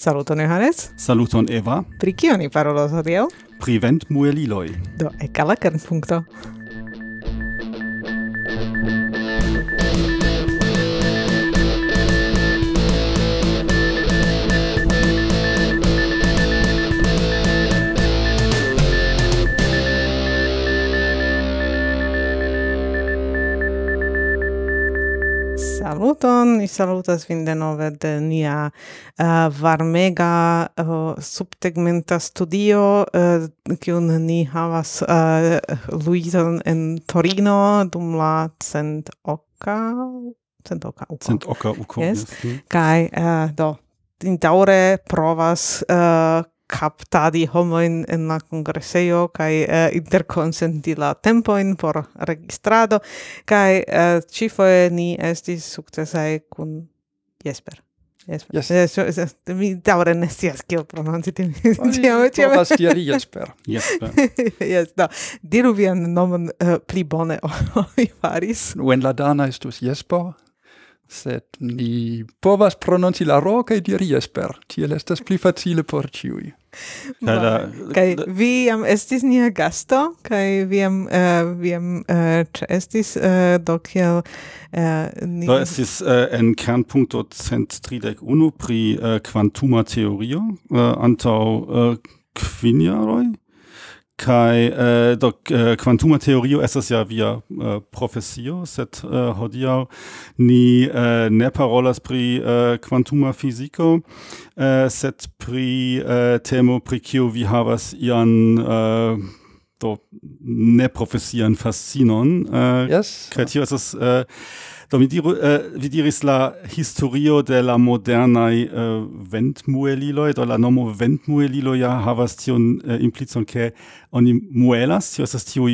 Saluton Johannes. Saluton Eva. Pri kio ni parolos hodiaŭ? Pri ventmueliloj. Do, ekala kernpunkto. saluton, ni salutas vin denove de nia uh, varmega uh, subtegmenta studio, eh, kiun uh, ni havas uh, Luizon en Torino dum la cent oca, cent oca uko. Cent oca uko, yes. yes. Mm. Kai, uh, do, daure provas uh, captadi homoin in la congresseio kai uh, eh, interconsenti la tempoin por registrado kai eh, cifoe ni estis successai kun Jesper. Jesper. Yes. Yes. Eh, yes. Eh, mi daure ne scias kiel prononci tim. Ciao. Povas diri Jesper. Jesper. yes, da. Diru vian nomon uh, pli bone oi faris. When la dana estus Jesper, sed ni povas prononci la ro kaj diri Jesper. Tiel estas pli facile por ciui. Kaj vi jam estis nia gasto, kaj vi jam, uh, vi jam uh, estis uh, do kiel uh, ni... Do estis uh, en kernpunkto cent tridek unu pri uh, quantuma teorio uh, antau uh, kvin jaroj kai äh, do äh, quantuma teorio estas ja via äh, profesio sed äh, hodiaŭ ni äh, ne parolas pri äh, quantuma fiziko äh, sed pri äh, temo pri kio vi havas ian äh, do ne profesian fascinon uh, yes. kaj tio estas uh, do mi diru uh, vi diris la historio de la modernaj uh, ventmueliloj do la nomo ventmuelilo ja havas tion uh, implicon ke oni muelas tio estas tio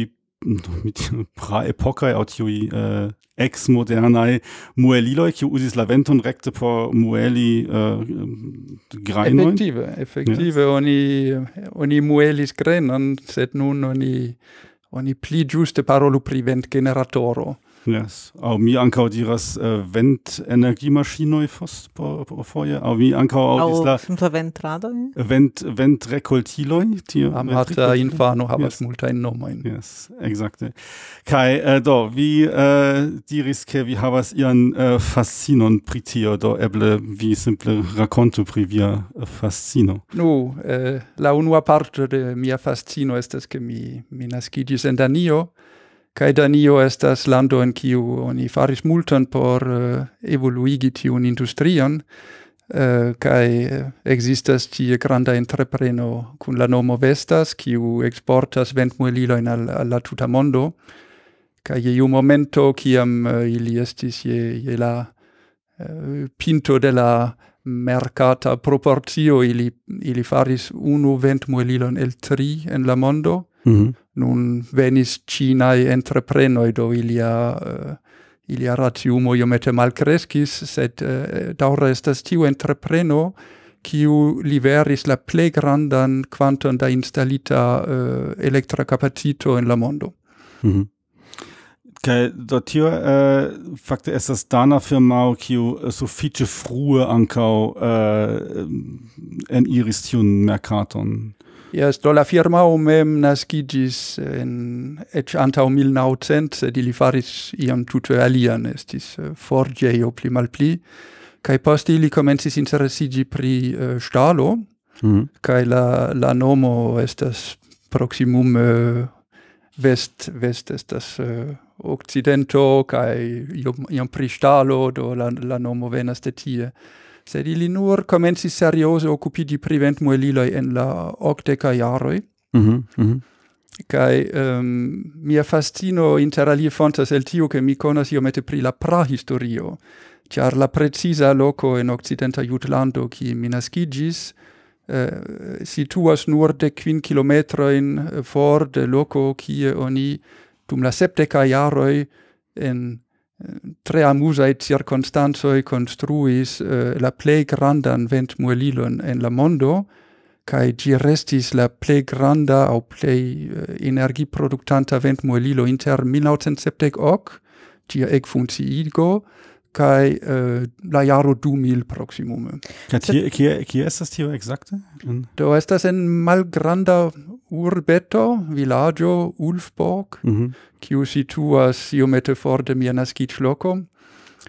mit pra epokoj aŭ tiuj eh, äh, ex modernai mueliloi kiu usis la venton recte por mueli äh, eh, grainoi effektive effektive yes. oni, oni muelis grenon, sed nun oni, oni pli giuste parolu pri ventgeneratoro. Yes. Au mi ankaŭ diras äh, uh, ventenergiemaŝinoj fosfoje, Au mi ankaŭ aŭdis la ventradoj? Vent ventrekoltiloj, tio. Amata äh, infano havas yes. multajn nomojn. Yes, exacte. Kai, uh, do vi uh, diris ke vi havas ian uh, fascinon pri tio, do eble vi simple rakontu pri via fascino. Nu, no, eh, la unua parto de mia fascino estas ke mi mi naskiĝis en Danio. Kaj Danio estas lando en kiu oni faris multon por uh, evoluigi tiun industrion, Uh, kai existas tie granda entrepreno kun la nomo Vestas kiu exportas ventmuelilojn al, al la tuta mondo. Kaj je iu momento kiam uh, ili estis je, je la uh, pinto de la mercata proportio ili ili faris unu ventmuelilon el tri en la mondo. Mm -hmm. Nun venis Cinae entreprenoi, do ilia... Uh, ilia ratiumo iomete malcrescis, sed eh, uh, daure estas tiu entrepreno kiu liveris la plei grandan quantum da installita uh, eh, electra capacito en la mondo. Mm Kai do tio uh, fakte estas dana firmao kiu uh, sufiĉe frue ankaŭ uh, en iris tiun merkaton. Yes, do la firmao mem nascigis en ec antau 1900, sed ili faris iam tute alian, estis eh, forgeio pli mal pli, cae post ili comensis interesigi pri eh, uh, stalo, mm. Mm-hmm. cae la, la nomo estas proximum uh, eh, vest, vest estas uh, occidento, cae iam, iam pri stalo, do la, la nomo venas de tie sed ili nur komencis seriose okupiĝi pri ventmueliloj en la octeca jaroj. Mm -hmm, mm -hmm. Kai um, ehm, mia fascino interalie fontas el tio che mi conas iomete pri la prahistorio, char la precisa loco in occidenta Jutlando qui mi nascigis, eh, situas nur de quin kilometroin for de loco kie oni dum la septeca jaroi en tre amusae circonstanzoi construis uh, la plei grandan ventmuelilon en la mondo, cae gi restis la plei granda au plei uh, energiproductanta ventmuelilo inter 1970 gia ec funciigo, kai uh, eh, la jaro 2000 proximume. Ja, hier kie, kie estas tio exacte? Mm. Do estas en malgranda urbeto, villaggio, Ulfborg, mm -hmm kiu situas iomete for de mia naskiĝloko.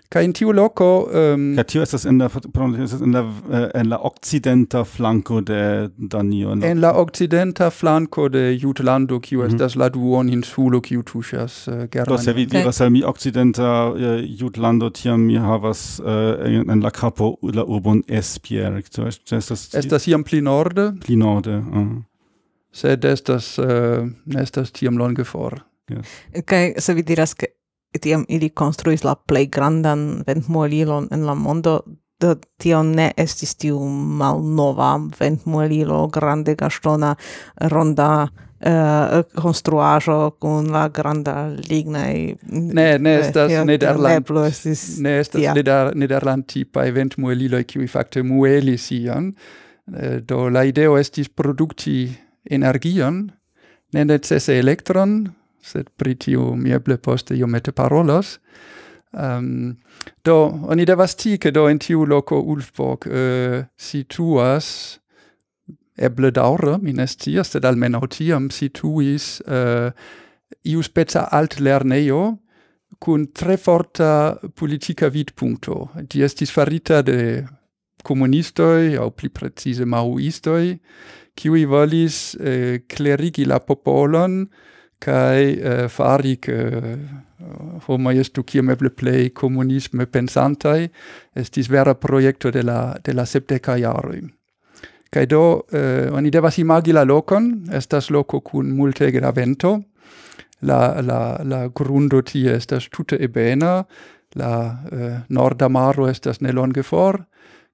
Ca in tiu loco... Ehm, um, ja, tio estas in la estas in la eh, en la occidenta flanco de Danio en la, en la de Jutlando kiu mm -hmm. estas la duon insulo kiu tuŝas eh, uh, Germanio. Do se vi diras al mi occidenta uh, Jutlando tiam mi havas uh, en la capo la urbon Espier So, estas estas iam pli norde pli norde uh. sed estas uh, estas tiam longe for. Yes. Kaj se vi diras ke tiam ili konstruis la plej grandan ventmuelilon en la mondo, do tio ne estis tiu malnova ventmuelilo, grande gastona, ronda uh, konstruaĵo kun la granda lignaj ne ne eh, estas nederland ne estas neder, nederland tipaj ventmueliloj kiuj fakte muelis ion eh, do la ideo estis produkti energion ne necese elektron sed pri tiu mi eble poste iomete parolos. Um, ehm, do, oni devas ti, che do in tiu loco Ulfborg uh, situas eble daure, mi ne sed almeno tiam situis uh, iu speca alt lerneio cun tre forta politica vidpunto. Di estis farita de comunistoi, au pli precise maoistoi, kiui volis eh, clerigi la popolon kai uh, fari che uh, eh, homo estu kiam eble play comunisme pensantai estis vera proiecto de la, de la septeca jaroi. Kai do, uh, oni devas imagi la locon, estas loco cun multe gravento la, la, la grundo tie estas tute ebena, la uh, norda maro estas nelonge for,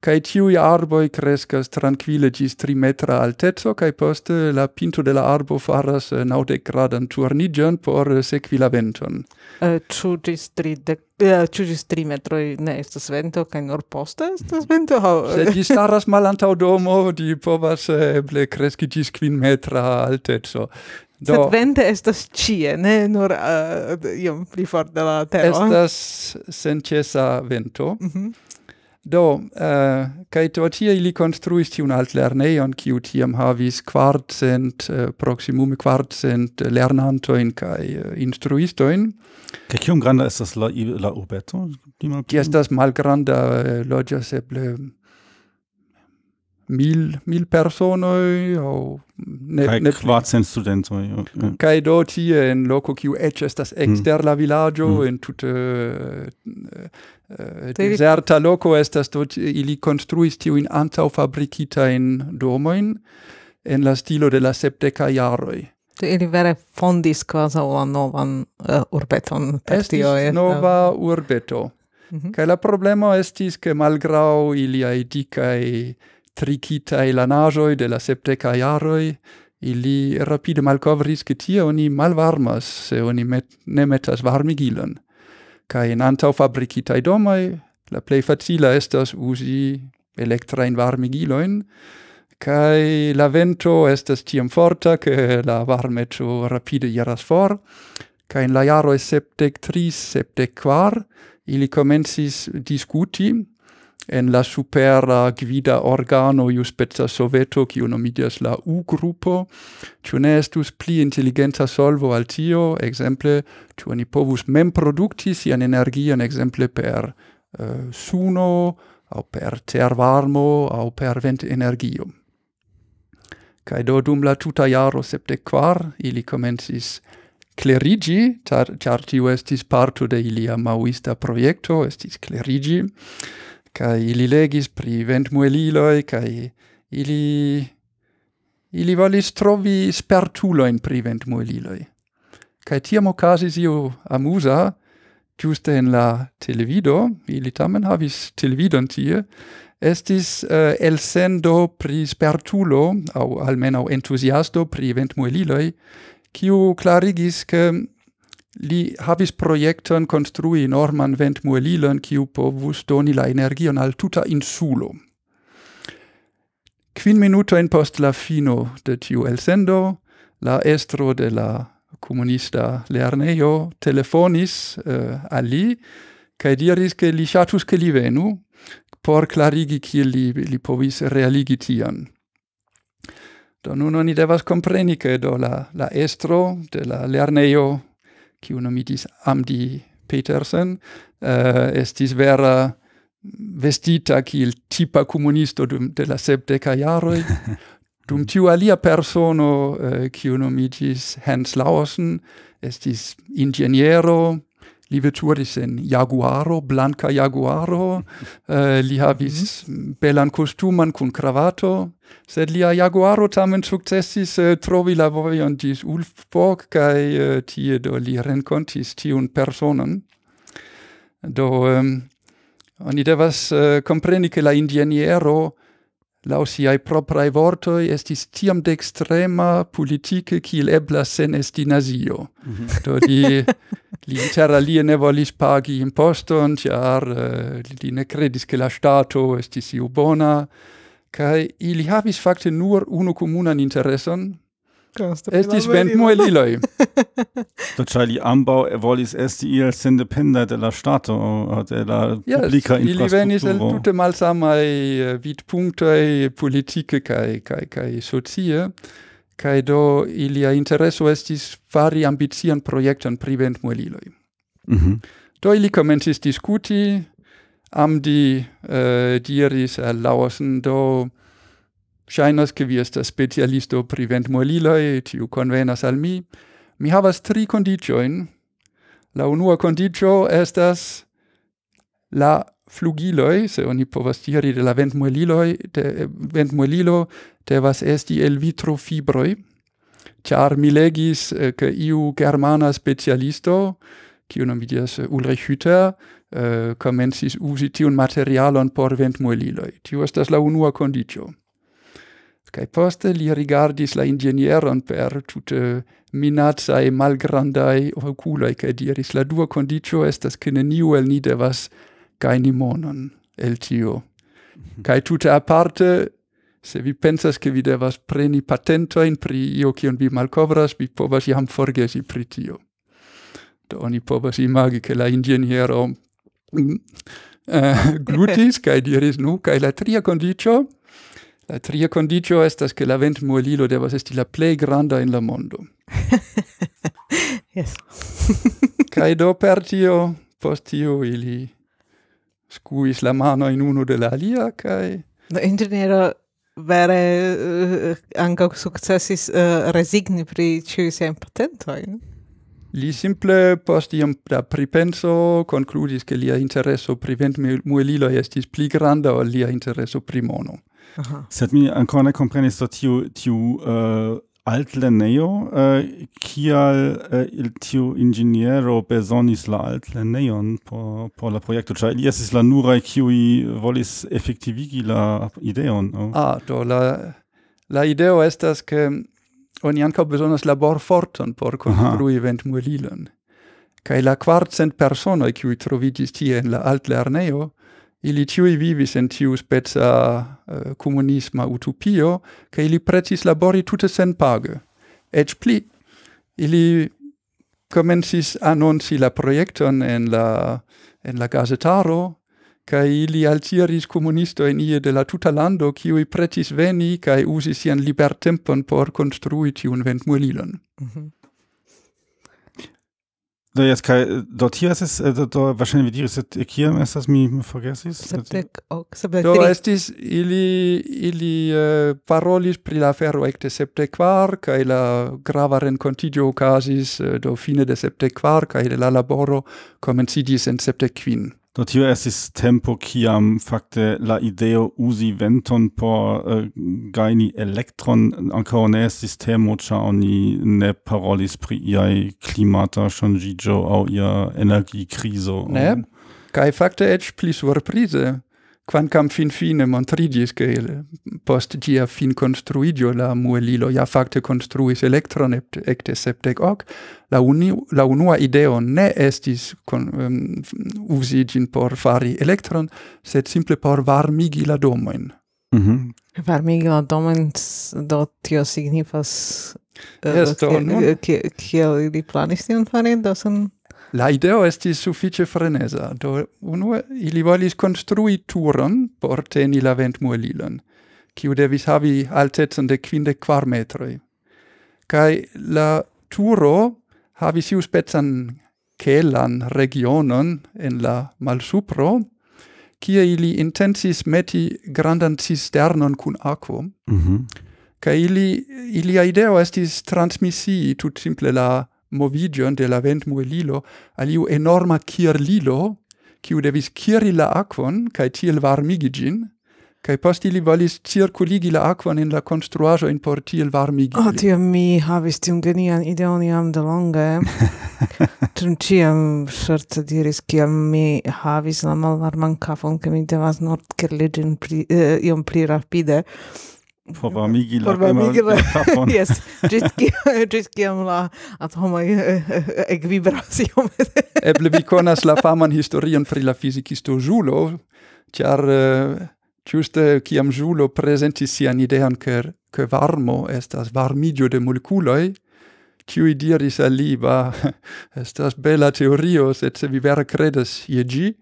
kai tiui arboi crescas tranquille gis trimetra altezzo, kai poste la pinto de la arbo faras eh, naudec gradan turnigion por eh, sequi la venton. Uh, ciu gis tridec Uh, ĉu tri metroj ne estas vento kai nur poste estas vento? Se ĝi staras malantaŭ domo, di povas eble cresci gis quin metra altezo. Do, Sed vente estas cie, ne nur uh, iom pli for de la tero. Estas sencesa vento. Mm -hmm. Do, uh, kai to tie ili konstruis alt lerneion, kiu tiam havis quartcent, uh, eh, proximum quartcent lernantoin kai uh, instruistoin. Kai kiom granda estas la, la urbeto? Gi estas malgranda, uh, loĝas eble mil, mil personoi, au... Ne, kai ne, quartcent studentoi. Kai do tie en loco kiu ec estas exter mm. la villaggio, mm. en tute... Uh, Eh, deserta loco estas do ili construis tiuin antau fabrikitain domoin en la stilo de la septeca jaroi. Do ili vere fondis quasi la novan uh, urbeton per tio. Estis nova urbeto. Mm -hmm. Kaj la problema estis che malgrau iliai dicae tricitae lanajoi de la septeca iaroi, ili rapide malcovris che tia oni malvarmas se oni met, ne metas varmigilon. Kai in antau fabricitai domai la plei facila estas usi electra in varmigiloin, kai la vento estas tiam forta che la varmeto rapide iras for, kai in la jaro septec tris, septec quar, ili comensis discuti en la supera gvida organo iuspeca soveto, kiu nomidias la U-grupo, ciu ne estus pli intelligenta solvo al tio, exemple, ciu oni povus mem producti sian energian, exemple, per uh, suno, au per tervarmo, au per vent energio. Cae do dum la tuta jaro septequar, ili comensis clerigi, char, char tiu estis parto de ilia mauista proiecto, estis clerigi, Kai ili legis pri ventmueliloi, kai ili... Ili volis trovi spertuloin pri ventmueliloi. Kai tiam okazis io amusa, giuste in la televido, ili tamen havis televidon tie, estis uh, elsendo pri spertulo, au almeno entusiasto pri ventmueliloi, kiu clarigis ke Li havis projekton konstrui norman ventmuelilon kiu povus doni la energion al tuta insulo. minuto in post la fino de tiu elsendo, la estro de la comunista lernejo telefonis eh, uh, al li diris ke li chatus ke li venu por clarigi kiel li, li povis realigi tian. Do nun oni devas compreni ke do la, la estro de la lernejo kiu nomitis Amdi Petersen, uh, estis vera vestita kiel tipa comunisto dum de la sepdeca jaroi, dum tiu alia persono, uh, kiu nomitis Hans Lausen, estis ingeniero, li veturis en jaguaro, blanca jaguaro, uh, li havis mm -hmm. belan costuman cun cravato, sed lia jaguaro tamen successis uh, eh, trovi la voion dis Ulfborg, cae uh, tie do li rencontis tiun personon. Do, um, oni devas eh, uh, compreni che la indianiero lau siai proprae vortoi, estis tiam de extrema politike kiel ebla sen esti nazio. Mm -hmm. Do li, li interalie ne volis pagi imposton, ciar uh, eh, li ne credis che la stato estis iu bona, kai ili havis facte nur unu comunan intereson, Estis vent mueliloi. Do ĉar li ambaŭ volis esti il sendependa de la stato de la yes, publica infrastrukturo. Ili venis el tute malsamaj eh, vidpunktoj politike kai, kai, kai socie kai do ilia intereso estis fari ambitian projekton pri ventmueliloj. Mm -hmm. Do ili komencis discuti, Amdi uh, diris al Laosen do Shainas che vi estas specialisto pri ventmueliloj, tiu convenas al mi. Mi havas tri condicioin. La unua condicio estas la flugiloi, se oni povas diri de la ventmueliloi, de ventmuelilo devas esti el vitro fibroi. char mi legis che eh, iu germana specialisto, kiu nomidias eh, Ulrich Hütter, eh, comensis usi tiun materialon por ventmueliloi. Tiu estas la unua condicio. Kai poste li rigardis la ingenieron per tutte minazza e malgrandai oculoi, kai diris la dua condicio estas che neniu el ni devas gaini monon el tio. Mhm. Kai tutte aparte, se vi pensas che vi devas preni patentoin pri io cion vi malcovras, vi povas iam forgesi pri tio. Do oni povas imagi che la ingeniero mm, eh, glutis, kai diris nu, kai la tria condicio, La tria condicio estas che la vent muelilo devas esti la plei granda in la mondo. yes. Kaj do per tio, post tio ili scuis la mano in uno de la alia, kaj... Do vere eh, uh, anca successis uh, eh, resigni pri ciu sian patentoin? Li simple post iam da pripenso concludis che lia interesso pri vent muelilo estis pli granda o lia interesso pri mono. Sed mi ancora ne comprenis do tiu, tiu eh, uh, altlernejo, uh, eh, kial uh, tiu ingeniero besonis la altlernejon por, por la projekto, ĉar ili esis la nurai kiui volis effektivigi la ideon. Oh. Ah, do la, la ideo estas ke oni ancora besonas labor forton por konstrui ventmuelilon. Kai la quartcent personoi kiuj trovigis tie in la altlernejo Ili tiui vivis en tiu spezza uh, eh, comunisma utopio, ca ili precis labori tutte sen page. Ec pli, ili comensis annonci la proiecton en la, en la gazetaro, ca ili altiris comunisto in ie de la tuta lando, ciui pretis veni ca usis sian libertempon por construi tiun ventmuelilon. Mm -hmm. Do jetzt kaj do tias es do, do vaŝajne vi diris sed kiam estas mi forgesis Septek ok Septek. do estis ili ili uh, parolis pri la ferro ekte septek kvar kaj la grava renkontiĝo okazis äh, do fine de septek kvar kaj la laboro komenciĝis en septek kvin Do tio estis tempo kiam fakte la ideo usi venton por eh, uh, gaini elektron ankaŭ ne estis temo, ĉar oni ne parolis pri iaj klimata ŝanĝiĝo aŭ ia energikrizo. Ne, kaj fakte eĉ pli surprize quancam fin fine montrigis che post gia fin construigio la muelilo ja facte construis electron ecte septec hoc, la, uni, la unua ideo ne estis con, um, usigin por fari electron, sed simple por varmigi la domoin. Mm -hmm. Varmigi la domoin, do tio signifas... Uh, eh, yes, eh, do, nun... Kiel ili planis tion fari, dosen... La ideo estis suffice frenesa, do unue ili volis construi turon por teni la ventmuelilon, kiu devis havi altezon de quinde quar metroi. Cai la turo havis iu spezan celan regionon en la malsupro, kie ili intensis meti grandan cisternon cun aquo, mm -hmm. ca ili, ilia ideo estis transmisii tut simple la movigion de la vent muelilo aliu enorma kirlilo, kiu devis kiri la aquon, cae tiel varmigi gin, Kai post ili volis circuligi la aquon in la construajoin por tiel varmigi. Oh, tio mi havis tiun genian ideon iam de longe, trum ciam shorta diris, ciam mi havis la malvarman kafon, ke mi devas nord kirli pri, eh, iom pli rapide, por varmigi la kapon. Jes, ĝis kiam la atomoj ekvibras iom. Eble vi konas la faman historion pri la fizikisto Julo, ĉar eh, ĝuste kiam Julo presentis sian idean che ke varmo estas varmigio de molekuloj, kiuj diris al li, ba, estas bela teorio, sed se vi vere kredas je gi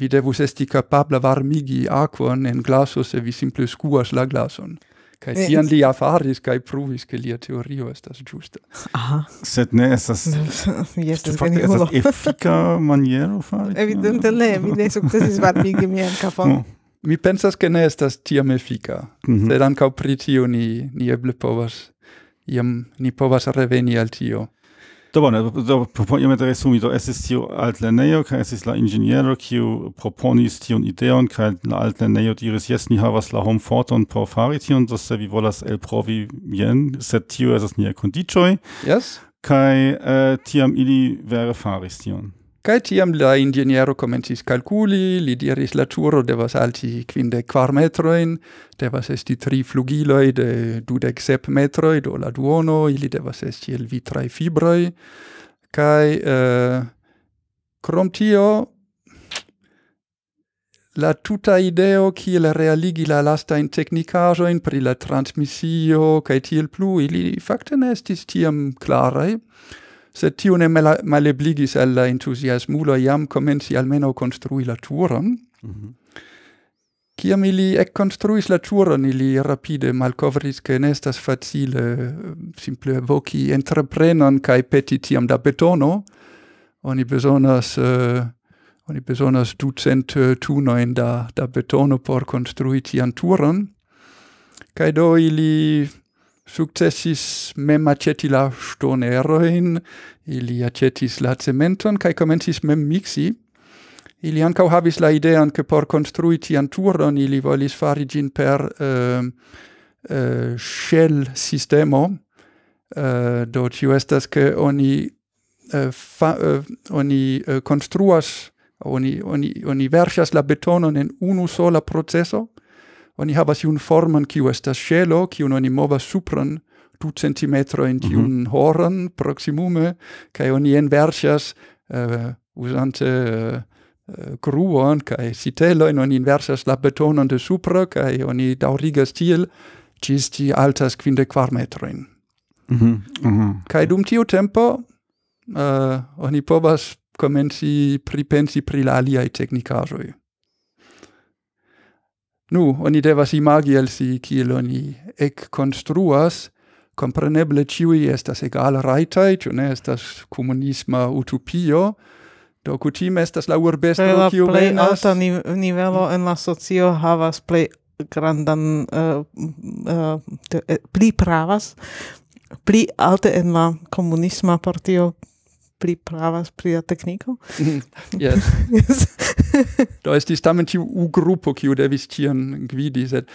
vi devus esti capabla varmigi aquon en glaso se vi simple scuas la glason kai e, eh, tion li ja faris pruvis, ke lia teorio estas ĝusta. Aha. Sed ne estas... Mi estas geniulo. Estas efika maniero fari? Evidente ne, mi ne sukcesis varpigi mian kapon. No. Mi pensas ke ne estas tiam efika, mm -hmm. sed ankaŭ pri tio ni, ni eble povas, iam ni povas reveni al tio. Do bone, do por iomete resumi, do estis tio altlernejo, kaj estis la inĝeniero, kiu proponis tiun ideon, kaj la altlernejo diris, jes, ni havas la homforton por fari tion, do se vi volas elprovi jen, sed tio estas niaj kondiĉoj, Yes? kaj eh, tiam ili vere faris tion. Kai tiam la ingeniero comencis calculi, li diris la turo devas alti quinde quar metroin, devas esti tri flugiloi de dudec sep metroi, do la duono, ili devas esti el vitrai fibroi, kai eh, crom tio la tuta ideo kiel realigi la lastajn in pri la transmissio kai tiel plu, ili fakte ne estis tiam clarai, sed tiu ne malebligis al la entusiasmulo iam comenci almeno construi la turon. Mm -hmm. Ili ec construis la turon, ili rapide malcovris che nestas facile simple voci entreprenon cae peti tiam da betono, oni besonas... Uh, Oni besonas ducent eh, tunoin da, da betono por construi tian turon, cae do ili successis mem aceti la stoneroin, ili acetis la cementon cae komencis mem mixi. Ili ancau havis la idean ke por construi tian turon ili volis fari gin per uh, uh, shell sistemo. Uh, do tio estas ke oni uh, fa, uh, oni uh, construas, oni oni oni versas la betonon en unu sola processo, oni havas iun forman kiu estas ŝelo, kiun oni movas supren du centimetroin tiun mm -hmm. horon proximume, kaj oni enverŝas eh, uh, usante uh, eh, gruon kaj siteloin, oni inversas la betonon de supra kaj oni daŭrigas tiel ĝis ĝi altas kvindek kvar metrojn. Mm -hmm. mm -hmm. Kaj dum tiu tempo uh, oni povas komenci pripensi pri la aliaj teknikaĵoj. Nu, oni devas imagi el si kiel oni ec construas, compreneble ciui estas egal raitai, cio ne estas comunisma utopio, do cutime estas la urbestro kiu venas... La plei niv nivelo en la socio havas plei grandan... Uh, uh, te, eh, pli pravas, pli alte en la comunisma partio pli pravas pri la tekniko. Mm, yes. yes. Do estis tamen tiu U-grupo, kiu devis tion gvidi, sed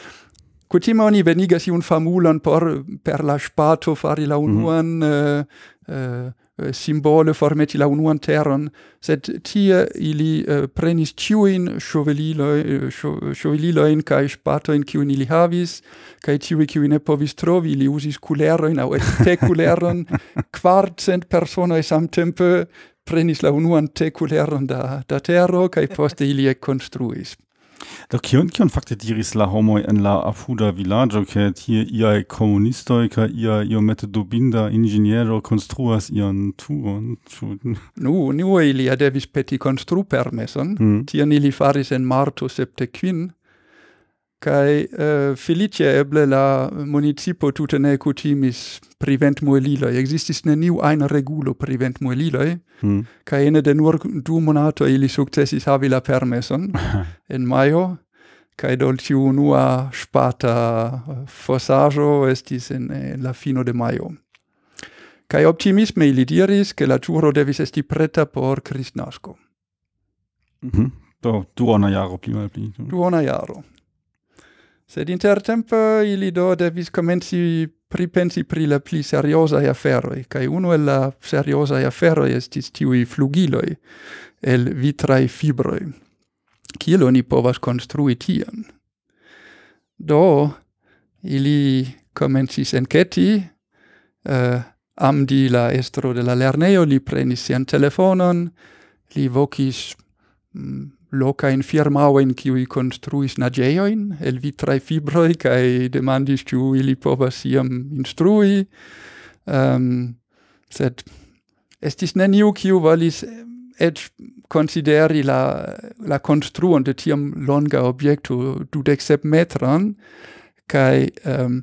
Kutime oni venigas iun famulon por per la spato fari la unuan mm -hmm. uh, uh, Eh, simbole formeti la unuan teron, sed tie ili uh, prenis ciuin shoveliloi, eh, shoveliloin cae spatoin ciuin ili havis, cae tiui ciui ne povis trovi, ili usis culeroin au te culeron, quartcent personoi samtempe prenis la unuan te culeron da, da tero, cae poste ili e construis. Do kion kion fakte diris la homoj en la afuda vilaĝo ke tie iaj komunistoj kaj ia iomete dubinda inĝeniero konstruas ian turon? Ĉu Nu, nu ili devis peti konstrupermeson. Mm. Tion ili faris en marto septe kvin. Kaj eh, uh, felice eble la municipo tute ne kutimis pri ventmueliloj. Ekzistis neniu ajn regulo pri ventmueliloj, Mm. Kaj ene de nur du monato ili sukcesis havi la permeson en majo, kaj do tiu unua ŝpata fosaĵo estis en, en la fino de majo. Kaj optimisme ili diris, ke la turo devis esti preta por kristnasko. Mm -hmm. Do duona jaro pli malpli. Duona jaro. Sed intertempe ili do devis komenci pripensi pri la pli seriosaj e kai uno el la seriozaj aferoj estis i flugiloi el vitraj fibroj. Kiel oni povas konstrui tion? Do ili komencis enketi, eh, uh, amdi la estro de la lerneo li prenis sian telefonon, li vocis mm, loca in firmao in qui construis nageoin el vitrae fibroi kai demandis ciu ili povas iam instrui um, sed estis neniu kiu volis eh, et consideri la la construon de tiam longa objecto du sep metran kai um, ehm,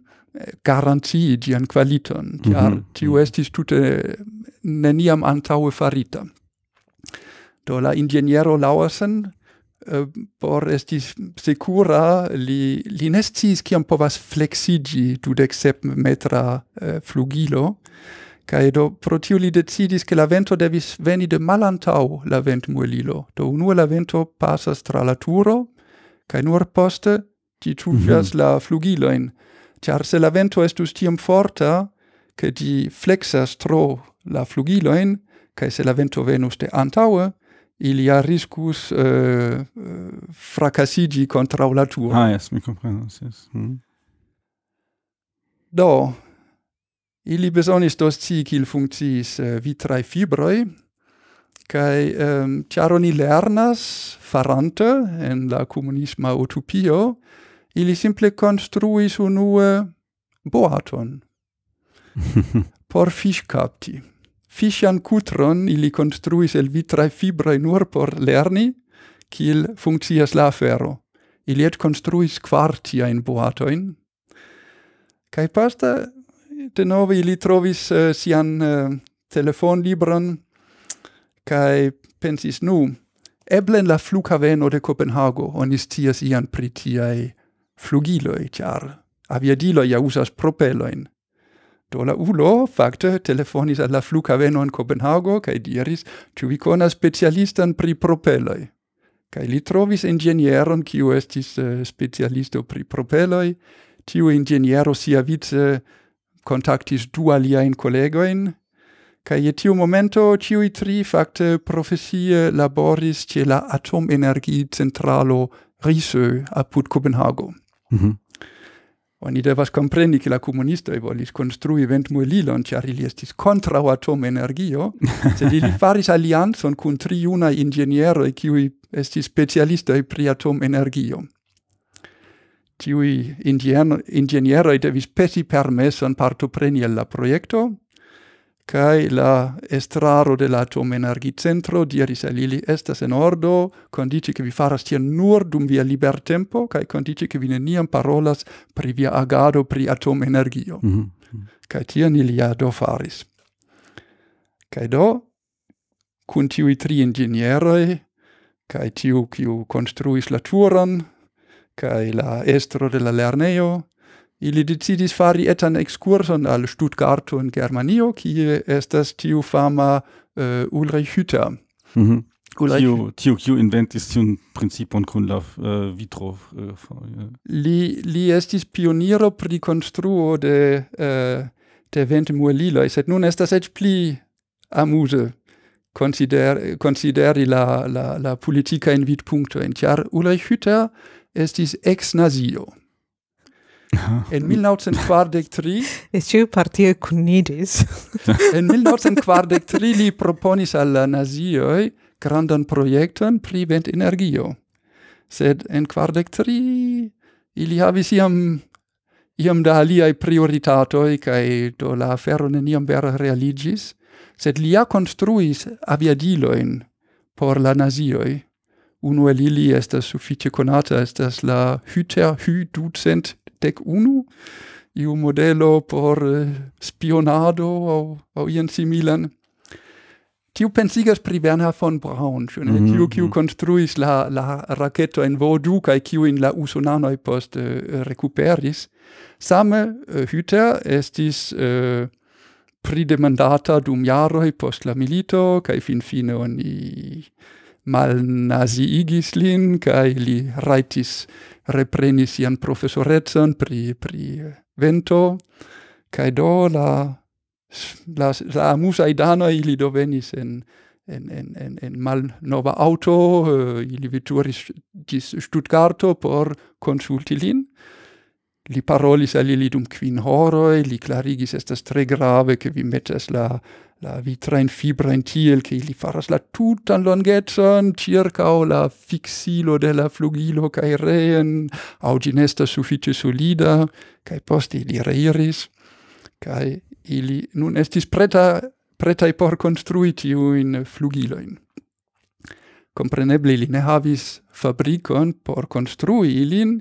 garantii gian qualiton mhm, car mm -hmm. tiu estis tute neniam antaue farita do la ingeniero Lauersen Ehm, por estis secura li li ne kiam povas flexigi dudek sep metra eh, flugilo. Kaj do pro tio li decidis ke la vento devis veni de malantaŭ la ventmuelilo. Do unue la vento pasas tra la turo kaj nur poste ti tufias mm -hmm. la flugilojn. Ĉar se la vento estus tiom forta ke di flexas tro la flugilojn kaj se la vento venus de antaŭe ilia riscus uh, fracassigi contra la tua. Ah, yes, mi comprenas, yes. Mm. Do, ili besonis dos ci cil funcciis eh, uh, vitrae fibroi, cae ehm, um, ciaro ni lernas farante en la comunisma utopio, ili simple construis unue boaton por fish capti. Fischian cutron ili construis el vitrae fibrae nur por lerni, cil funccias la afero. Ili et construis quartiaen boatoin. Kai pasta, de nove ili trovis uh, sian uh, telefonlibron, kai pensis nu, eblen la flughaveno de Copenhago, oni scias ian pri tiai flugiloi, char aviadiloi ja usas propeloin, Do la ulo fakte telefonis al la flughaveno en Kopenhago kai diris, ĉu vi konas specialistan pri propelloi? Kai li trovis ingenieron kiu estis uh, specialisto pri propeloj. Tiu ingeniero siavice kontaktis du aliaen collegoin, kaj je tiu momento ĉiuj tri fakte profesie laboris ce la atomenergicentralo Risø apud Copenhago. Mm -hmm. Oni devas compreni che la comunistoi volis construi ventmuelilon, char ili estis contra atom energio, sed ili faris allianzon cun tri junai ingenieroi qui estis specialistoi pri atom energio. Tiui ingenieroi devis peti permeson partopreni el la proiecto, Kai la estraro de la atomenergicentro diris al ili estas en ordo, condici che vi faras tion nur dum via liber tempo, kai condici che vi neniam parolas pri via agado pri atomenergio. Mm -hmm. Kai tion ili ja do faris. Kai do, cun tiui tri ingenieroi, kai tiu kiu construis la turon, kai la estro de la lerneo, Ili decidis fari etan excursion al Stuttgarto in Germanio, kie estas tiu fama uh, Ulrich Hütter. Mm -hmm. Ulrich tio, tio, kiu inventis tiun principon kun la uh, vitro. Eh, uh, yeah. li, li estis pioniro pri construo de, uh, de vente mueliloi, sed nun estas ec pli amuse consider, consideri la, la, la politica in vidpuncto. En tiar Ulrich Hütter estis ex-nazio. En 1943 et ciu partio cunidis. en 1943 li proponis al la nazioi grandan proiecton pri ventenergio. Sed en 43 ili havis iam iam da aliai prioritatoi cae do la afero neniam vera realigis, sed li ja construis aviadilojn por la nazioi. Uno el ili estas suffice conata, estas la Hüter Hü ducent dec unu, iu modelo por uh, spionado au, au ien similan. Tiu pensigas pri Werner von Braun. Mm -hmm. Tiu kiu construis mhm. la la raketo en Vodu kaj kiu in la usonanoi post uh, eh, recuperis. Same uh, Hüter estis uh, pridemandata dum jaroi post la milito kaj finfine oni malnaziigis lin kaj li rajtis reprenis sian professorecon pri, pri vento, cae do la, la, la amusai idano ili do venis en, en, en, en, en mal nova auto, uh, ili veturis gis Stuttgarto por consulti lin. Li parolis al ili dum quin horoi, li clarigis, estas tre grave che vi metas la la vitrain fibrain tiel che li faras la tutan circa o la fixilo de la flugilo cae reen, au ginesta suffice solida, cae posti li reiris, cae ili nun estis preta, pretai por construi flugilo flugiloin. Compreneble li ne havis fabricon por construi ilin,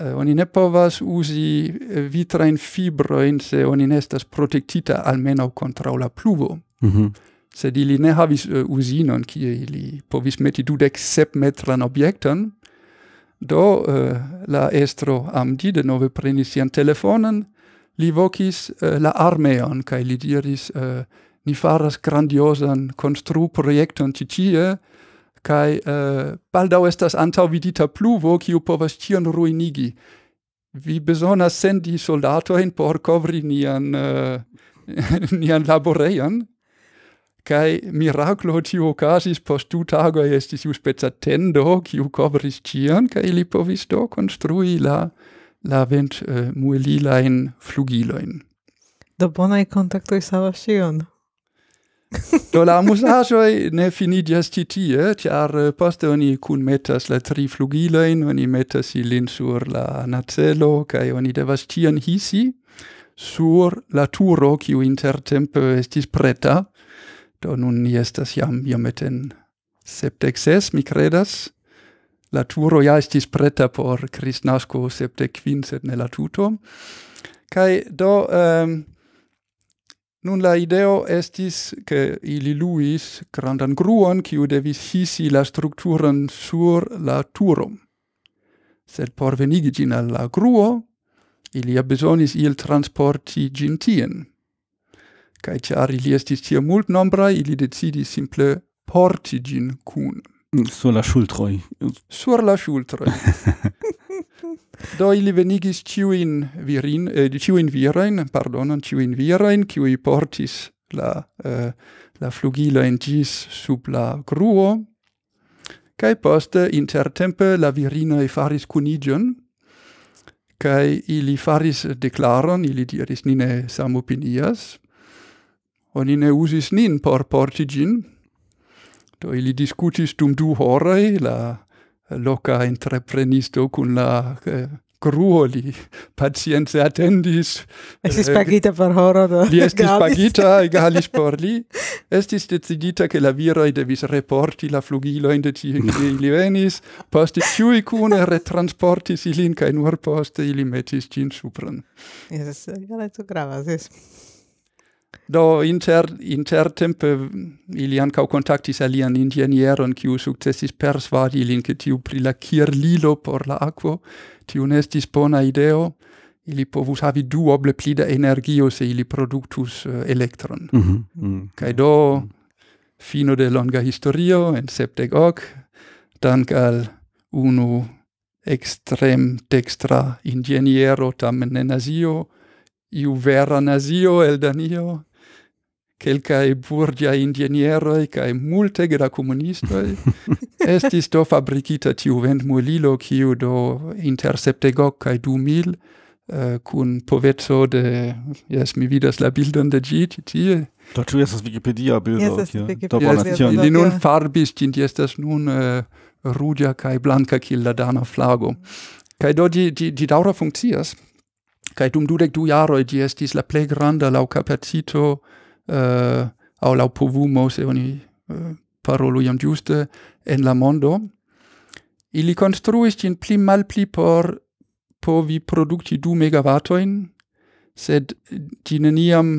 Eh, oni ne povas usi eh, vitrain fibroin se oni nestas estas protektita almenaŭ la pluvo. Mm -hmm. Sed ili ne havis eh, uh, usinon, kie ili povis meti dudek sep metran objekton, do uh, la estro Amdi denove prenis sian telefonen, li vocis uh, la armeon, kai li diris, uh, ni faras grandiosan konstruprojekton ĉi tie, kai eh, baldau estas antau vidita pluvo kiu povas tion ruinigi. Vi besonas sendi soldatoin por covri nian eh, nian laborejan kai miraclo tio okazis post du tago estis iu speca tendo kiu covris ĉion kai li povis do konstrui la la vent eh, äh, muelilajn flugiloin do bonai kontaktoj savas ĉion. Do la musajoi ne finidias ĉi tie, ĉar eh, poste oni kunmetas la tri flugilojn, oni metas ilin sur la nacelo kai oni devas tian hisi sur la turo kiu intertempe estis preta. Do nun ni estas jam iomete en sepdek mi credas, La turo ja estis preta por Christnasco sepdek kvin, sed ne la tuto. Kaj do... Um, Nun la ideo estis che ili luis grandan gruon kiu devis hisi la strukturen sur la turo. Sed por venigi gin al la gruo, ilia besonis il transporti gin tien. Kaj ciar ili estis tia mult nombra, ili decidis simple porti gin cun. Sur la schultroi. Sur la schultroi. Do ili venigis ciuin virin, eh, ciuin virain, pardonon, ciuin virain, ciui portis la, eh, la flugiloin gis sub la gruo, cae poste intertempe la virinoi faris cunigion, cae ili faris declaron, ili diris nine samopinias, oni ne usis nin por portigin, do ili discutis dum du horae la loca entreprenisto cun la eh, cruo li pacienze attendis. Estis eh, pagita per horo do. Li estis galis. pagita, egalis por li. Estis decidita che la viroi devis reporti la flugiloin de ci ili venis, poste ciui cune retransportis ilin, cae nur poste ili metis cin supran. Yes, galeto gravas, es Do inter intertempe ili ancau contactis alian ingenieron kiu sukcesis persvadi ilin ke tiu pri la kirlilo por la aquo tiu nestis bona ideo, ili povus havi duoble pli da energio se ili productus uh, electron Mm -hmm. mm. kai do fino de longa historio en septec hoc dank al unu extrem dextra ingeniero tamen en iu vera nazio el Danio, quelcae burgia ingenieroi, cae multege da comunistoi, estis do fabricita tiu ventmulilo kiu do inter septegoc cae du mil, eh, uh, cun povezzo de, yes, mi vidas la bildon de gi, tie. Da tu estas Wikipedia-bildo. Yes, yes, Li nun farbis, cint estas nun eh, uh, rugia cae blanca, cil la dana flago. Cae do, di, di, di daura funccias, kai dum dudek du jaroj ĝi estis la plej granda laŭ kapacito eh, uh, au laŭ povumo, se oni uh, parolu jam ĝuste, en la mondo. Ili konstruis ĝin pli malpli por povi produkti du megavatojn, sed ĝi neniam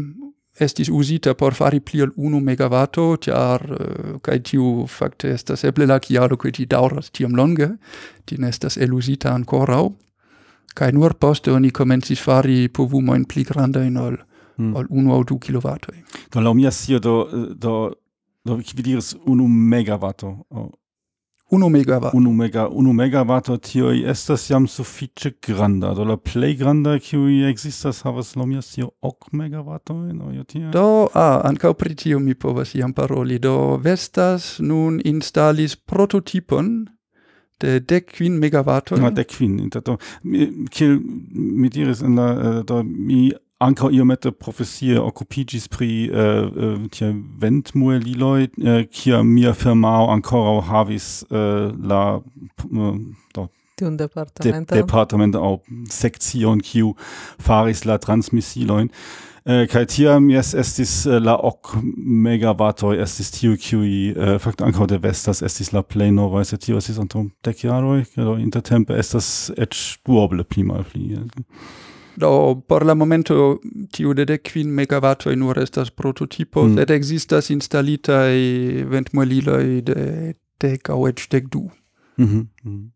estis usita por fari pli ol unu megawatto, ĉar uh, kaj tiu fakte estas eble la kialo ke ĝi daŭras tiom longe, ĝi ne estas elusita ankoraŭ kai nur poste oni komencis fari povumojn pli grandajn ol, mm. ol unu au du kilovatoj. Do laŭ mia sio do, do, do vi diris unu megavato. Oh. Unu megavato. Unu, mega, unu megavato tioi estas jam suffice granda. Do la plej granda kiui existas havas la mia scio ok megavato no, Do, ah, ankaŭ pri tio mi povas jam paroli. Do Vestas nun instalis prototipon de dec megawatt. megavatto ja, dec quin intanto kiel mi diris en la eh, da mi anca iomete profesie occupigis pri eh, eh tia ventmueliloi, eh, kia mia firmao ancora havis eh, la eh, do tiun departamento. de, departamento au sektion kiu faris la transmisilojn äh, kaj tiam jes estis äh, la ok megawattoj estis tiu kiuj äh, fakte ankaŭ devestas estis la plej weiß se tio estis antaŭ dek jaroj do intertempe estas eĉ duoble pli malpli do por la momento tiu de dec quin megawattoi nur estas prototipo, mm. sed existas instalitai ventmolilo de de au de du du. Mm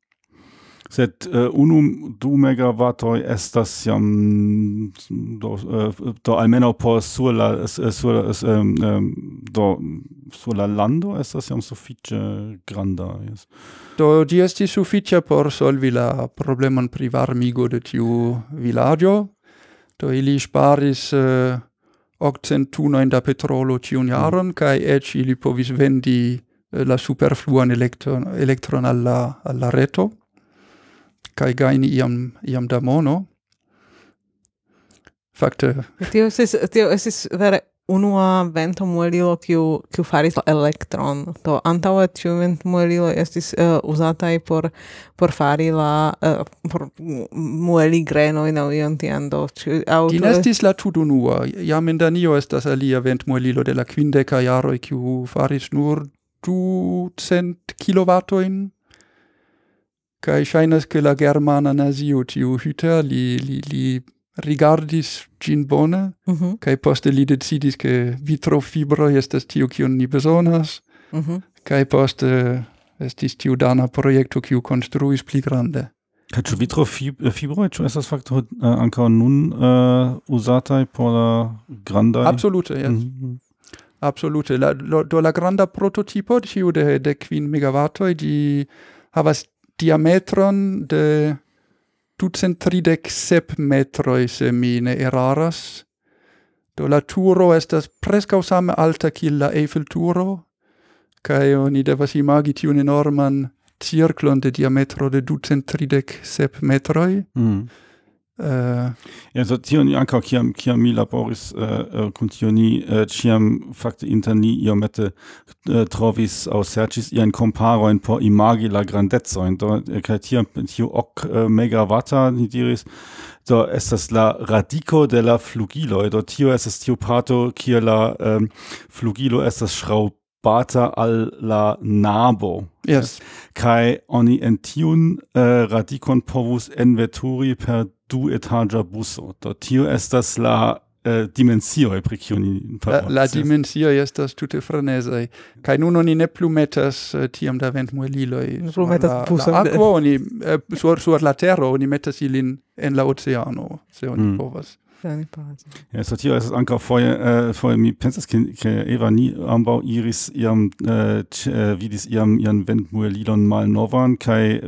sed uh, unum du megawattoi estas jam do, uh, do almeno por sur la sur um, um, do sur la lando estas jam sufiĉe granda yes. do ĝi estis sufiĉa por solvi la problemon pri varmigo de tiu vilaĝo do ili sparis uh, octent tunojn da petrolo tiun jaron mm. kaj ec ili povis vendi la superfluan elektron, elektron alla, alla reto kai gaini iam, iam da mono. Fakte... Tio es tio es vere unua vento muelilo kiu, kiu faris elektron. to antaŭ tiu vento muelilo estis uh, uzataj por, por fari la... Uh, por mueli greno in ion tian do. Ĉu, aŭ, Ĝin estis la tudunua. Jam in Danio estas alia vento muelilo de la kvindeka jaro kiu faris nur 200 kilovatojn kai shainas ke la germana nazio tiu Hüter li, li, li rigardis gin bone, mm -hmm. kai poste li decidis, ke vitrofibroj estas tiu kion ni bezonas, mm -hmm. kai poste estis tiu dana projekto, kiu konstruis pli grande. Kaj ĉu vitrofibroj, eh, ĉu estas fakto uh, ankaŭ nun uh, uzataj por la granda? Absolute, yes. Mm -hmm. Absolute. La, lo, do la granda prototipo, tiu de, de kvin megavatoj, ĝi havas diametron de ducent tridec sep metroi, se mi ne eraras. Do la turo estas prescau same alta kiel la Eiffel turo, cae oni devas imagi tiun enorman circlon de diametro de ducent tridec sep metroi, mm. Äh. Also tio ni ankaŭ kiam kiam mi laboris uh, äh, äh, kun tio ni uh, fakte inter ni iomete trovis aŭ serĉis iajn komparojn por imagi la grandecojn do kaj tiam tio ok uh, megavata ni diris do estas la radiko de la flugiloj do tio estas tiu parto kie la um, flugilo estas ŝraŭb bata al la nabo. Yes. Kai oni en tiun uh, povus enveturi per du etaja buso. Do tio estas la äh, uh, dimensio e precioni. La, la dimensio estas tute frenezaj. Kai nun oni ne plu metas uh, tiam da ventmueliloj. Ne plu metas buson. La, la oni uh, sur, sur la terra oni metas ilin en la oceano, se oni mm. povas plene pace. Ja, so tio es anka foje äh, foje mi pensas ke, ke Eva ni ambau iris iam uh, äh, vidis iam ian ventmuelilon malnovan kai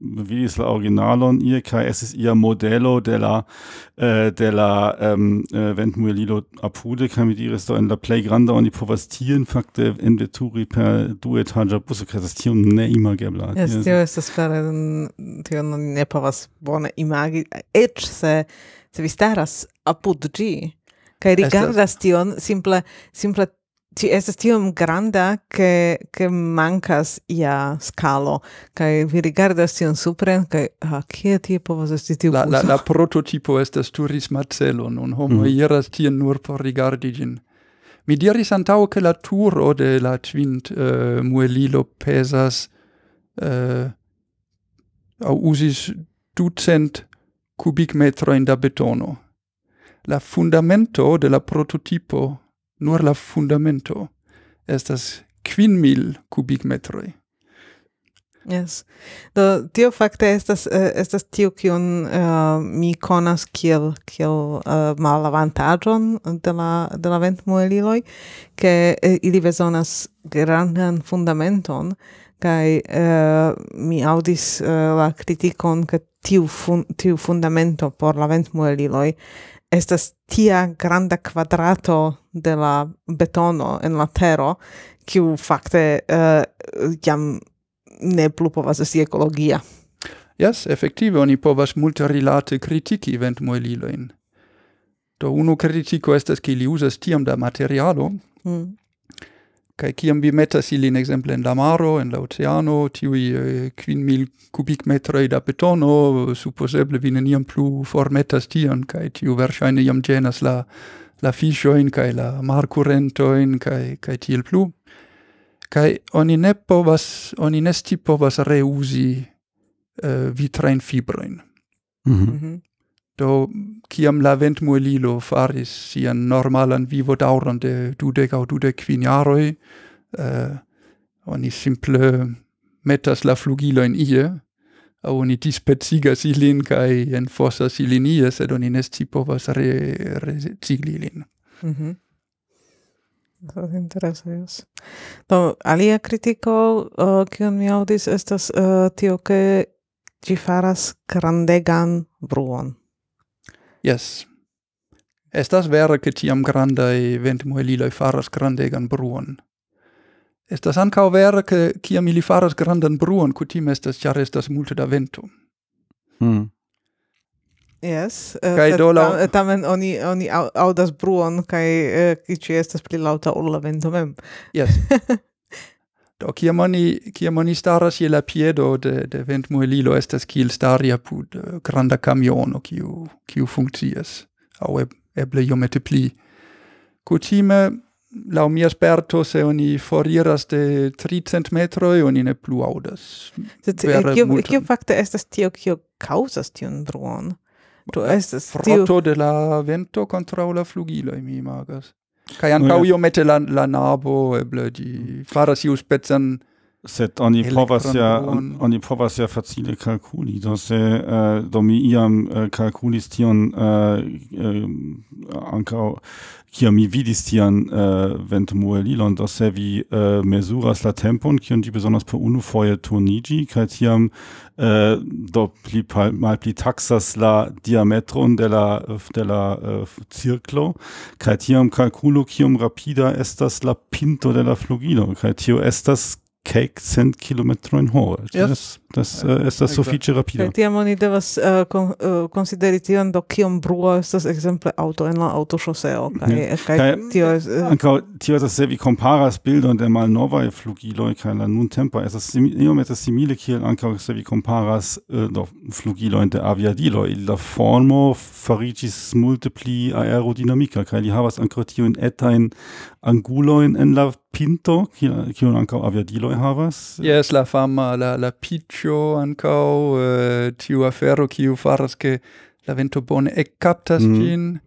vidis la originalon ie es is ia modelo de la della de la ähm, äh, ventmuelilo apude kai mi diris do in la play granda oni povas tien fakte enveturi per du Busse buso ne immer geblat. neimagebla. Yes, tio estas vere mm, tio ne povas bone imagi eĉ se se vi staras apud ĝi. Kaj rigardas tion simple simple Ci estas tiom granda che che mancas ia scalo kai vi rigardas tion supren kai ha ah, kie tie povas esti tiu la, la, la prototipo estas turisma celo nun homo mm. iras tien nur por rigardi gin mi diris antau che la turo de la twint uh, muelilo pesas eh, uh, au usis ducent kubikmetrojn da betono. La fundamento de la prototipo, nur la fundamento, estas quin mil kubikmetroj. Yes. Do tio fakte estas uh, estas tio kiun uh, eh, mi konas kiel kiel uh, malavantaĝon de la de la ventmueliloj, ke uh, ili bezonas grandan fundamenton kaj uh, mi aŭdis uh, la kritikon ke tiu, fun, tiu fundamento por la ventmueliloi estas tia granda quadrato de la betono en la tero, kiu fakte uh, jam ne plu povas esti ekologia. Yes, effektive oni povas multe rilate kritiki ventmueliloin. Do unu kritiko estas ke li uzas tiam da materialo, mm kai kiam vi metas ilin exemple en la maro, en la oceano, tiuj eh, kvin mil kubikmetroj da betono, supposeble vi neniam plu formetas tion, kai tiu verŝajne jam ĝenas la, la fiŝojn kai la markurentojn kai kai tiel plu. kai oni ne povas, oni ne povas reuzi eh, uh, vitrain fibrojn. Mm -hmm. Mm -hmm. Do kiam la ventmuelilo faris sian normalan vivo dauron de dudec au dudec kvin eh, oni simple metas la flugilojn ie, au oni dispecigas ilin en enfosas ilin ie, sed oni nesci povas re, re, ilin. Mm -hmm. Interesa. Do, alia kritiko, eh, uh, kiun mi audis, estas uh, tio, ke ĝi faras grandegan bruon. Yes. Estas vera che tiam grandai ventmueliloi faras grandegan bruon. Estas ancao vera che ciam ili faras grandan bruon, cutim estas char estas multe da vento. Hmm. Yes, uh, do la tam, tamen oni oni audas bruon kai uh, ci estas pli lauta ol la vento mem. Yes. Do kiam oni, kiam oni staras je la piedo de, de ventmuelilo estas kiel stari apud uh, granda camiono kiu, kiu funkcias, au eb, eble iomete pli. Kutime, lau mia sperto, se oni foriras de 300 metroi, oni ne plu audas. Sed, kio, kio fakte estas tio, kio causas tion bruon? Tu estas tio... De la vento contra la flugiloi, mi imagas. Kaj io mette la, la nabo eble ĝi faras iuspecan Sed oni povas ja oni povas ja facile kalkuli, do se uh, do mi iam uh, kalkulis tion eh, uh, uh, ankaŭ kiam mi vidis tian uh, ventmuelilon, do se vi uh, mesuras la tempon, kion ĝi bezonas unu foje turniĝi kaj tiam uh, do pli malpli taksas la diametron de la de la uh, cirklo kaj tiam kalkulo kiom rapida estas la pinto de la flugilo kaj tio estas Cake sind Kilometer in Hohe. Also das, das uh, ist das suficie rapide. Kai tiam oni devas uh, con, uh, consideri tion do kiom bruo estas exemple auto en la autoŝoseo kaj kaj tio uh, ankaŭ tio estas se vi komparas bildon de malnovaj flugiloj kaj la nuntempa estas iomete simile kiel ankaŭ se vi komparas uh, do flugilojn de aviadiloj la formo fariĝis multe pli aerodinamika kaj li havas ankaŭ tiujn etajn angulojn en la pinto kiun ankaŭ aviadiloj havas. Yes, la fama la la pitch buŝo ankaŭ uh, tiu afero kiu faras ke la vento bone ekkaptas mm. ĝin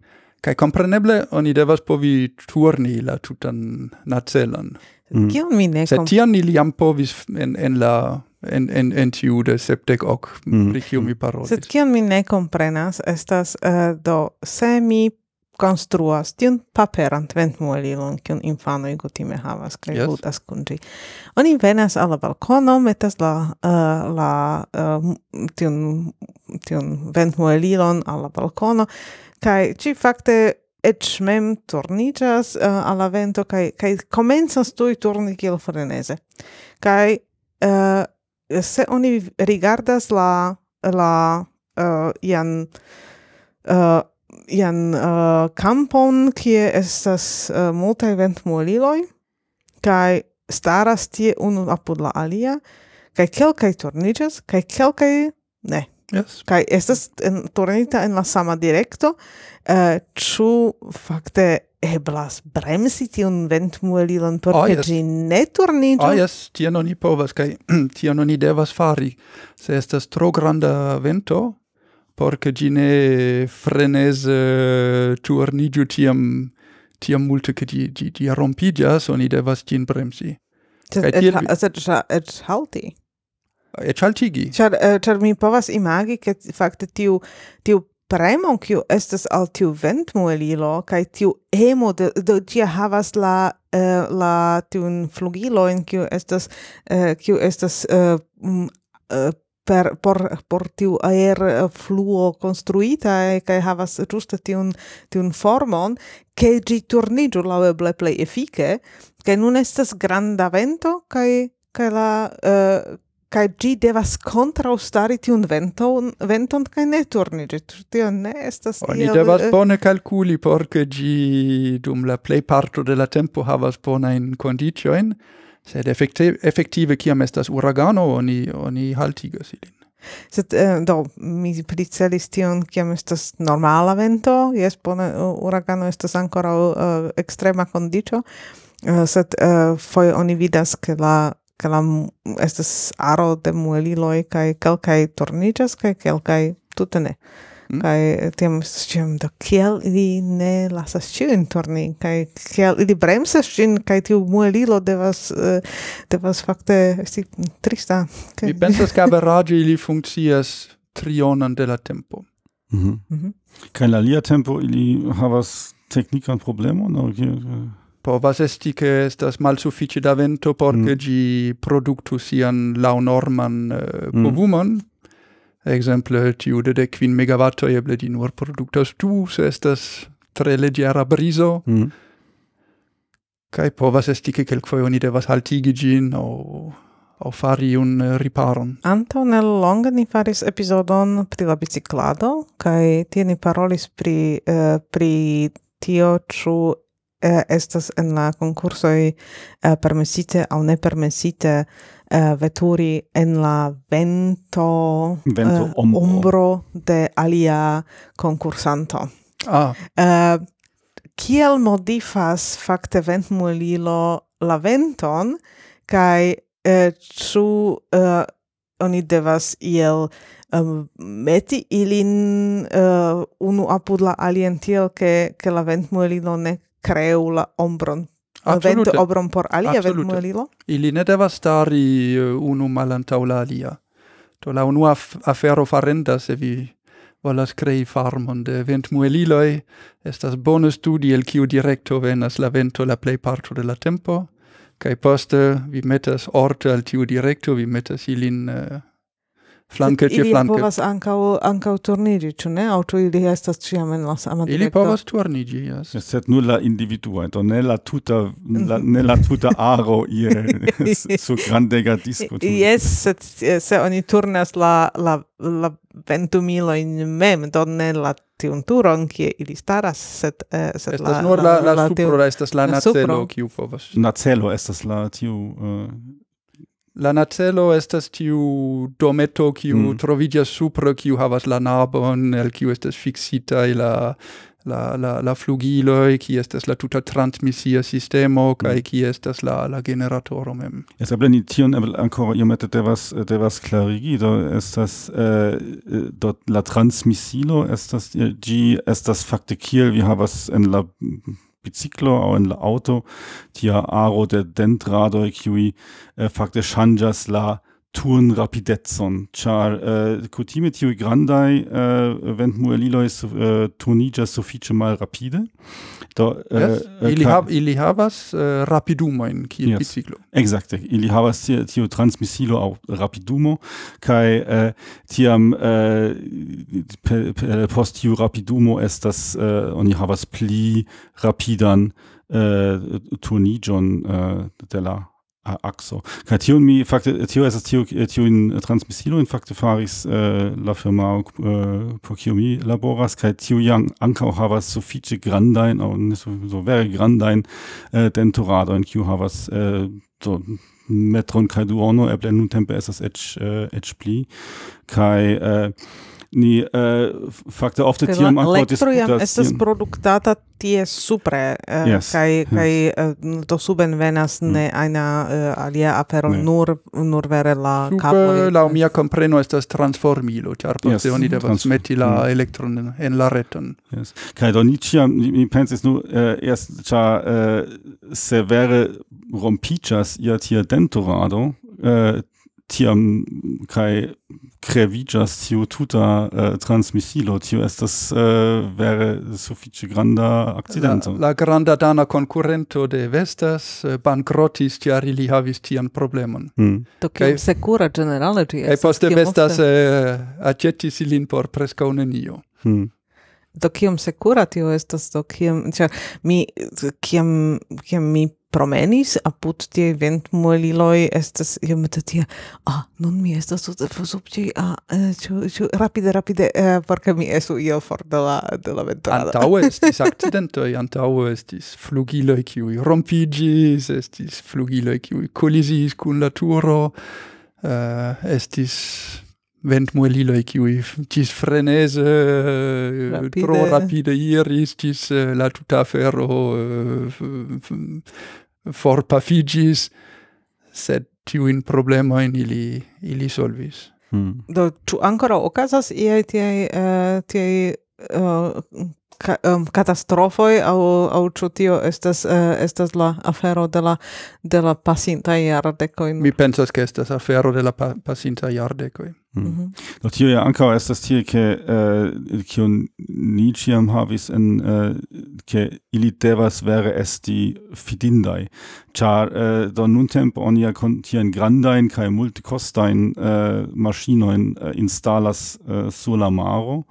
kaj kompreneble oni devas povi turni la tutan nacelon. Mm. Kiu mi ne Sed tion ili jam povis en, en la en en en tiu de sepdek ok mm. pri kiu mi parolis. Sed kion mi ne komprenas estas uh, do se mi konstruas tiun paperan ventmuelilon, kiun infanoj kutime havas kaj yes. ludas kun ĝi. Oni venas al la balkono, metas la uh, la uh, tiun, tiun ventmuelilon al la balkono kaj ĝi fakte eĉ mem turniĝas uh, al la vento kaj kaj komencas tuj turni kiel freneze. Kaj uh, se oni rigardas la la uh, ian uh, ian uh, campon kie estas uh, multaj ventmuliloj kai staras tie unu apud la alia kai kelkai turniĝas kai kelkai ne Yes. Kai estas en, tornita en la sama directo uh, chu fakte eblas bremsi tiun ventmuelilon por oh, yes. ke ĝi ne turniĝu? Ah, oh, yes, tion oni povas kaj tion oni devas fari. Se estas tro granda vento, porca che gine frenese eh, turnigiu tiam tiam multe che di di di rompigias oni devas gin bremsi. Sed et, tiel... et, et halti? Et haltigi. Ĉar eh, char mi povas imagi ke fakte tiu tiu premo kiu estas al tiu ventmuelilo kaj tiu emo de, de ĝi havas la uh, la tiun flugilojn kiu estas uh, kiu estas uh, uh, per por por tiu aer eh, fluo construita eh, e kai havas juste tiun tiun formon ke gi turniĝu laŭeble plej efike ke nun estas granda vento kaj kaj la eh, uh, kai gi devas kontraŭstari tiun venton venton kaj ne turniĝi tio ne estas oni iel, devas uh, bone kalkuli por ke gi dum la plej parto de la tempo havas bonajn kondiĉojn sed effektive, effektive kiam estas uragano oni oni haltigas ilin Sed eh, do mi pricelis tion kiam estas normala vento, jes bone uragano estas ancora uh, extrema kondiĉo, uh, sed uh, foje oni vidas ke la ke la estas aro de mueliloj kaj kelkaj torniĝas kaj kelkaj tute ne. Mm? kai tiam sciam do kiel ili ne lasas ĉiujn torni kaj kiel ili bremsas ĝin kaj tiu muelilo devas uh, devas fakte esti trista kaj mi pensas ke averaĝe ili funkcias trionan de la tempo mm -hmm. Kai kaj la lia tempo ili havas teknikan problemon no? povas esti che estas mal da vento por mm. gi produktu sian laŭnorman uh, povumon mm exemple tiu de quin megawattoi eble di nur produktas du se estas tre leggera briso mm. kai povas esti che quelquae oni devas haltigi gin o o fari un riparon. Anto nel longa ni faris episodon pri la biciclado, kai tie ni parolis pri, eh, pri tio ĉu eh, estas en la concursoi eh, permesite au ne permesite uh, veturi en la vento, vento uh, ombro. ombro de alia concursanto. Ah. Uh, kiel modifas fakte ventmulilo la venton kaj uh, ĉu uh, oni devas iel um, meti ilin uh, unu apud la alien tiel ke, ke la ventmuelilo ne creu la ombron Absolute. Vento obron por alia ventumulilo? Ili ne devas stari eh, unu malantau la alia. Do la unua afero farenda, se vi volas crei farmon de ventmueliloi, estas bone studi el kiu directo venas la vento la plei parto de la tempo, kai poste vi metas orte al tiu directo, vi metas ilin uh, flanke tie flanke. Ili povas ankaŭ ankaŭ turniĝi, ĉu ne? Aŭ ĉu ili estas ĉiam en la sama direkto? Ili povas turniĝi, jes. Sed nur la individua, do ne la tuta la, ne la tuta aro ie su grandega disko. Yes, sed se oni turnas la la la ventumilojn mem, do ne la tiun turon kie ili staras sed eh, sed estas la nur la la, la, la supro tiu, la estas la nacelo kiu povas nacelo estas la tiu uh, La nacelo estas tiu dometo kiu mm. troviĝas supre kiu havas la nabon el kiu estas fiksitaj la la la la flugiloj ki estas la tuta transmisia sistemo mm. kaj ki estas la la generatoro mem. Eble ni tion de iomete devas devas klarigi do estas eh, do la transmisilo estas eh, ĝi estas fakte kiel vi havas en la Biciclo, auch in la auto, tia aro de dentrado equi, äh, facte Shanjas la turn rapidetson, char äh, uh, kutime tiui grandai uh, äh, ventmueliloi uh, äh, turnigas suffice mal rapide. Do, yes. ili, hav, ili havas uh, rapidumoin kiel yes. biciclo. Exacte, ili havas tiu, tio transmisilo au rapidumo, kai uh, tiam uh, pe, pe, post tiu rapidumo estas uh, oni havas pli rapidan uh, turnigion uh, de la axo. Kaj tio mi, fakte, tio esas tio, tio in transmisilo, in fakte faris eh, la firma uh, por kio mi laboras, kaj tio jam ancao havas suffice grandain, au ne so, so vere grandain dentorado eh, dentoradoin, kio havas uh, so metron kaj duono, eble nun tempe esas ec, eh, pli, kaj... uh, ni uh, fakte ofte kaj tiam ankaŭ disputas estas produktata tie supre uh, yes, kaj yes. uh, to suben venas mm. ne aina uh, alia afero ne. nur nur vere la kapo la mia kompreno estas transformilo ĉar poste yes, oni devas trans meti la mm. elektron en la reton yes. kaj do ni ĉiam mi pensis nu uh, erst ĉar uh, severe rompiĝas ia tia dentorado uh, tiam kai crevigas tiu tuta uh, transmisilo. Tiu estas uh, vere sufiĉe granda accidento la, la granda dana concurrento de vestas äh, bankrotis tiar ili havis tian problemon. Mm. to kai sekura generale ti estas poste vestas uh, aĉetis ilin por presca unenio mm do kiom sekura tio estas do kiom ĉar mi kiam kiam mi promenis apud tie ventmueliloj estas iomete tia ah nun mi estas sub tie ah ĉu ĉu rapide rapide eh, porque mi esu io for de la de la ventrada antau estis akcidentoj antau estis flugiloi qui rompigis estis flugiloi qui kolizis kun la turo uh, estis ventmueliloj qui tis frenese rapide. tro rapide iris ĝis la tuta ferro uh, forpafigis, sed tiu in problema in ili, ili solvis. Hmm. Do, tu ancora occasas ie tie uh, tie uh, ka, eh, um, catastrofoi au au tio estas uh, estas la afero de la de la pasinta jardekoj? Mi pensas ke estas afero de la pa, pasinta jardekoj. Mm. Mm -hmm. Do tio ja ankaŭ estas tie ke eh, kion ni ĉiam havis en eh, ke ili devas vere esti fidindaj, ĉar eh, do nuntempe oni ja tiajn grandajn kaj multekostajn eh, maŝinojn eh, instalas eh, sur la maro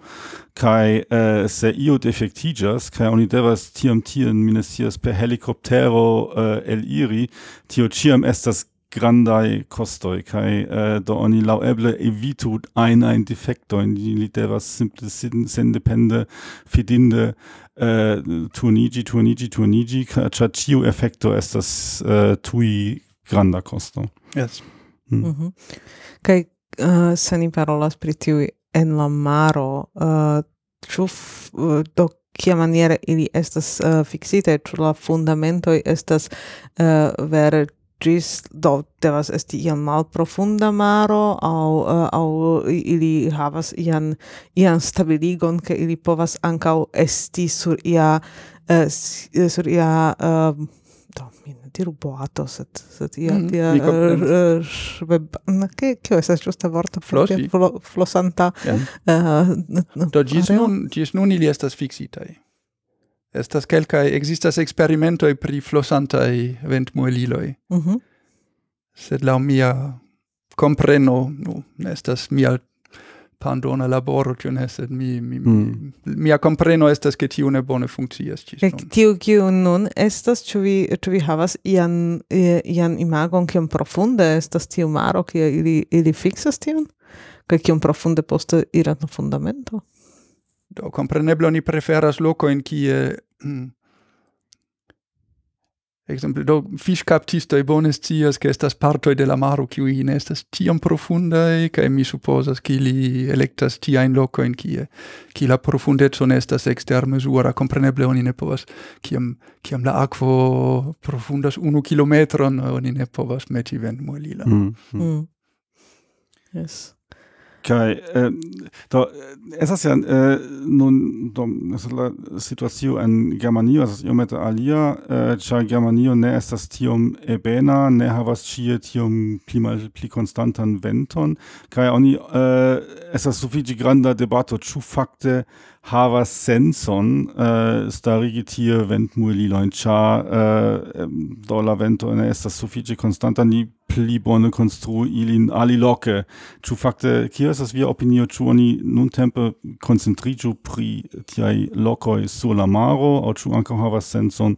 kaj eh, se io defektiĝas kaj oni devas tiam tien mi ne scias per helikoptero eh, eliri, tio ĉiam estas grandai costoi kai eh, do oni laueble evitu ein ein defekto in die literas simple sendepende fidinde eh, tunigi tunigi tunigi ca ciu effecto estas eh, tui granda costo yes mm. mm -hmm. kai uh, se ni parolas pri tiu en la maro eh, uh, chuf uh, eh, do kia maniere ili estas uh, fixite ĉu la fundamentoj estas uh, vere gis do devas esti mal profunda maro au uh, au ili havas ian ian stabiligon ke ili povas ankaŭ esti sur ia uh, sur ia uh, do min diru boato sed sed ia mm ia web na ke ke estas justa vorto flosi. flo, flosanta yeah. uh, do gis nun gis nun ili estas fixitai estas kelkaj existas experimentoi pri flosantaj ventmueliloj. Mm -hmm. Sed la mia compreno, nu, estas mia pandona laboro, tio ne, sed mi, mi, mm. mia compreno estas che tiu ne bone funccias cis. Tiu, kiu nun estas, ĉu vi, ĉu vi havas ian, ian imagon, kiom profunde estas tiu maro, kie ili, ili fixas tion? Kaj kiom profunde poste iras la fundamento? Do compreneble oni preferas loco in kie mm, Exemple, do fiŝkaptistoj bone scias, che estas parto de la maro qui in estas tiam profunda e che mi supposa che li electas tia in loco in kie qui la profundeco ne estas mesura compreneble oni ne povas, kiam kiam la aquo profundas 1 kilometron, oni ne povas meti vent molila Mm, mm. Mm. Yes. Kai, äh, da äh, es ist ja äh, nun da ist la situatio en Germanio, esas iomete alia, äh, cha Germanio ne das tium ebena, ne havas ĉie tium pli malpli konstantan venton, kai oni äh, so viel granda debato, zu fakte havas senson uh, starigi tie ventmuelilojn, ĉar uh, äh, do la vento ne estas sufiĉe konstanta, ni pli bone konstru ilin aliloke. chu fakte kio estas via opinio, chu oni nuntempe koncentriĝu pri tiaj lokoj sur la maro aŭ chu ankaŭ havas senson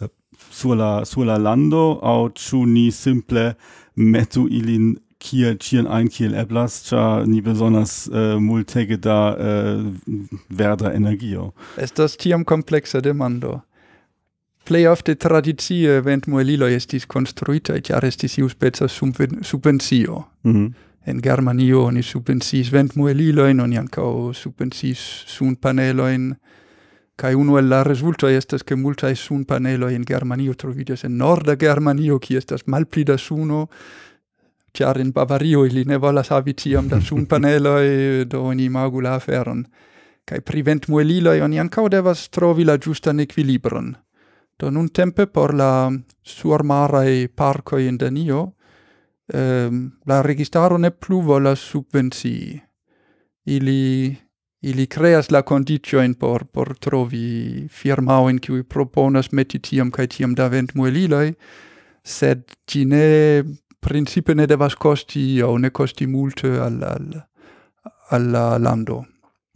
uh, sur la sur la lando aŭ chu ni simple metu ilin kiel Chien ein kiel eblas cha ni besonders äh, multege da äh, verda energio estas tiam kompleksa demando play of the tradizie vent muelilo estis konstruitaj ĉar estis iuspeca subvencio. Mm -hmm. En Germanio oni subvenciis ventmuelilojn, oni sun panelo in Kai uno el la resulto estas ke multa sun panelo in Germanio trovidas en norda Germanio, ki estas malpli da suno, char in Bavario ili ne volas havi tiam da sunpaneloj, do oni imagu la aferon. Kaj pri ventmueliloj oni ancao devas trovi la giustan equilibron. Do nun tempe por la surmaraj parco in Danio, ehm, la registaro ne plu volas subvencii. Ili ili creas la condicio in por, por trovi firmao in cui proponas meti tiam kai tiam da vent mueliloi, sed ci ne principe ne devas costi o ne costi multe al al alla lando.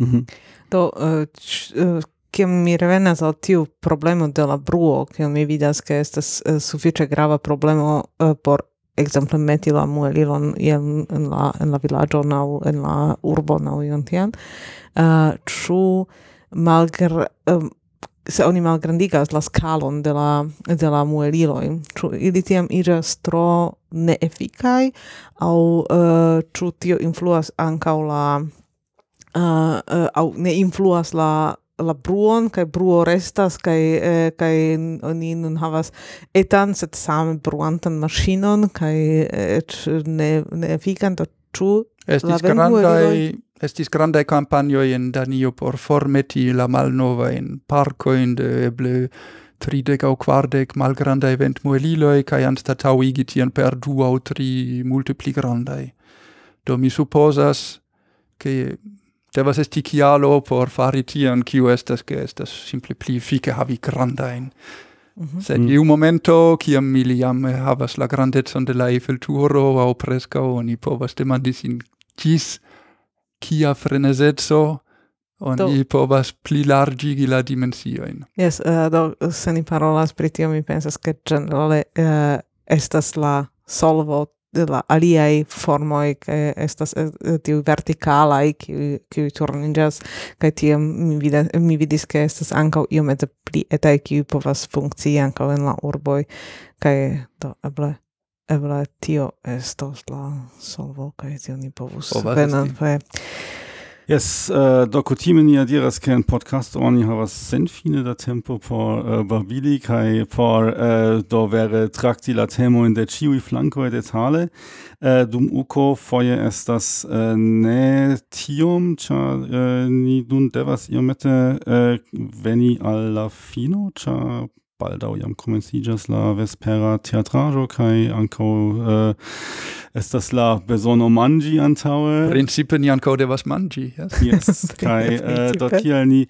Mm. Do uh, che mi revenas al tiu problema de la bruo, che mi vidas che estas uh, suffice grava problema uh, por exemple meti la muelilon in, in la in la villaggio naŭ in la urbo naŭ ion tian. Uh, malgr um, se oni malgrandigas la scalon de la, de la mueliloj, ĉu ili tiam iras tro neefikaj? Au uh, eh, ĉu tio influas ankaŭ la eh, eh, uh, uh, au ne influas la la bruon kai bruo restas kai eh, kai oni nun havas etan set same bruantan machinon kai et ne ne efikan do ĉu estis grandai estis grandai campagnoi in Danio por formeti la malnovajn parkojn de eble tridec au quardec kvardek vent mueliloi kaj anstataŭigi tion per du au tri multipli grandai. Do mi supposas ke devas esti kialo por fari tion, kiu estas, ke estas simple pli efike havi grandajn. Mm -hmm. Sed iu momento, kiam ili jam havas la grandezon de la Eiffelturo, au presca, oni povas demandi sin, ĝis kia frenesetso oni do. povas pli largigi la dimensioin. Yes, uh, do, se ni parolas pri tio, mi pensas che generale uh, estas la solvo de la aliai formoi che estas eh, uh, tiu verticalai qui qui turningas kai tiam mi vida mi vidis che estas ankaŭ iomete pli etaj kiu povas funkcii ankaŭ en la urboj kai do eble eble tio estos la solvo kaj tio ni povus venanfe. Yes, uh, do kutime ni adiras ke en podcasto oni havas senfine da tempo por uh, babili kai por uh, do vere trakti la temojn de ĉiuj de tale Uh, dum uko foje estas uh, ne tiom, cha uh, ni dun devas iomete uh, veni al la fino, cha baldau jam komenciĝas la vespera teatrajo kai anko es eh, estas la besono manĝi antaue Principe ni ankaŭ devas manĝi, yes. Yes, kai eh, dort hier ni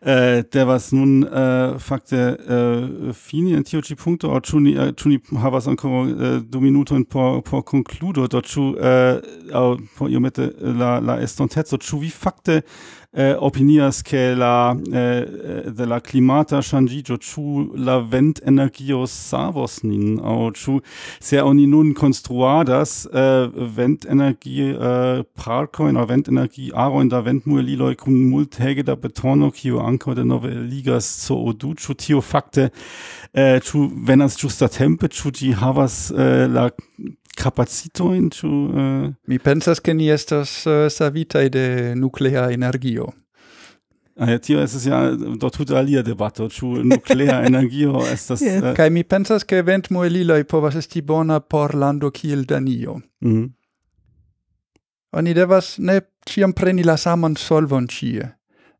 eh, devas nun äh, fakte äh, fini en tio ĉi punkto, aŭ ĉu ni, eh, havas anko eh, du minutojn por, por konkludo, do ĉu eh, aŭ por iomete la, la estonteco, chu vi fakte eh, eh, opinias che la eh, de la climata changigio chu la vent energio savos nin? Au chu se oni nun construadas eh, vent energie eh, parco in vent energie aro in da vent mueliloi cum multege da betono kio anco de nove ligas so odu chu tio fakte äh, ĉu justa tempe, ĉu di havas äh, la kapacitoin, tu... Äh... Mi pensas, che ni estas äh, savitaj de nuclea energio. Ah, ja, tio es ja do tut alia debato, ĉu nuclea energio estas... yeah. äh... Kai mi pensas, ke ventmueliloj povas esti bona por lando kiel Danio. Mm. Oni devas ne ciam preni la saman solvon cie.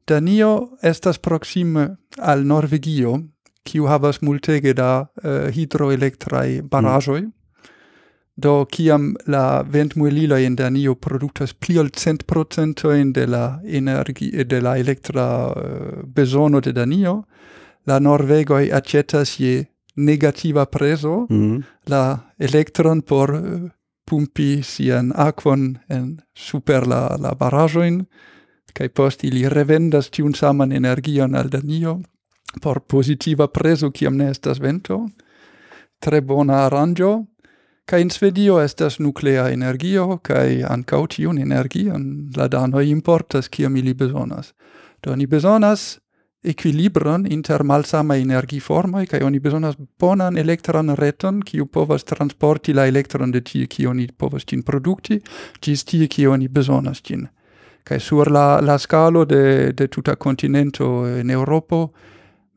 Danio estas proxime al Norvegio, kiu havas multege da eh, uh, hidroelektrai barajoi. Mm. Do kiam la ventmuelilo in Danio produktas pli ol cent procentojn de la energi de la elektra uh, bezono de Danio, la Norvegoj aĉetas je negativa preso mm. la elektron por uh, pumpi sian aquon en super la la barajoin kaj post ili revendas tiun saman energion al Danio por positiva preso kiam ne estas vento, tre bona aranĝo, ca in Svedio estas nuclea energio ca ancau tiun energion la danoi importas ciam ili besonas. Do ni besonas equilibron inter malsama energiformoi, ca oni besonas bonan elektran reton, kiu povas transporti la elektron de tie, kiu oni povas cin producti, gis tie, kiu oni besonas cin. Ca sur la, la scalo de, de tuta continento in Europo,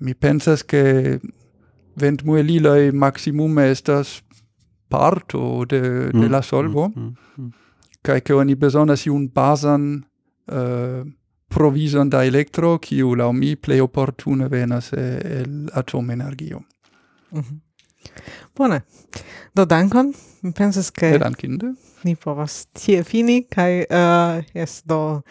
mi pensas che vent mueliloi maximum estas parto de, de mm, la mm, solvo, mm, mm, mm, cae che oni besonas iun basan uh, provision da electro, kiu lau mi plei opportune venas el atomenergio. Mm -hmm. Bone. Do dankon. Mi pensas che... Dankinde. Ni povas tie fini, kai uh, eh, jes do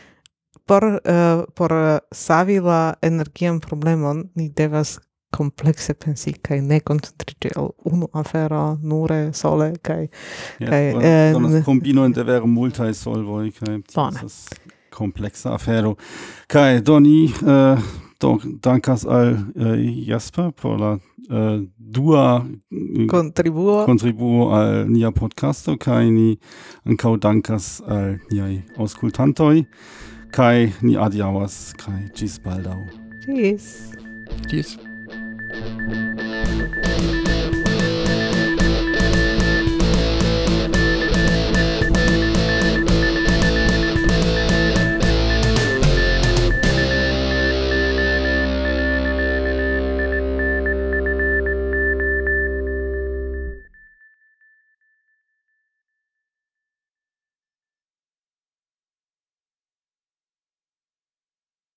por uh, por savi la energian problemon ni devas komplekse pensi kaj ne koncentriĝi al unu afero nure sole kaj yes, kaj eh, um, kombino inter vere multaj solvoj kaj komplexa kompleksa afero. Kaj doni uh, eh, do dankas al uh, Jasper por la uh, dua contribuo contribuo al nia podcasto kaj ni ankaŭ dankas al niaj aŭskultantoj kai ni adiaŭas kaj ĝis baldaŭ. Ĝis. Ĝis.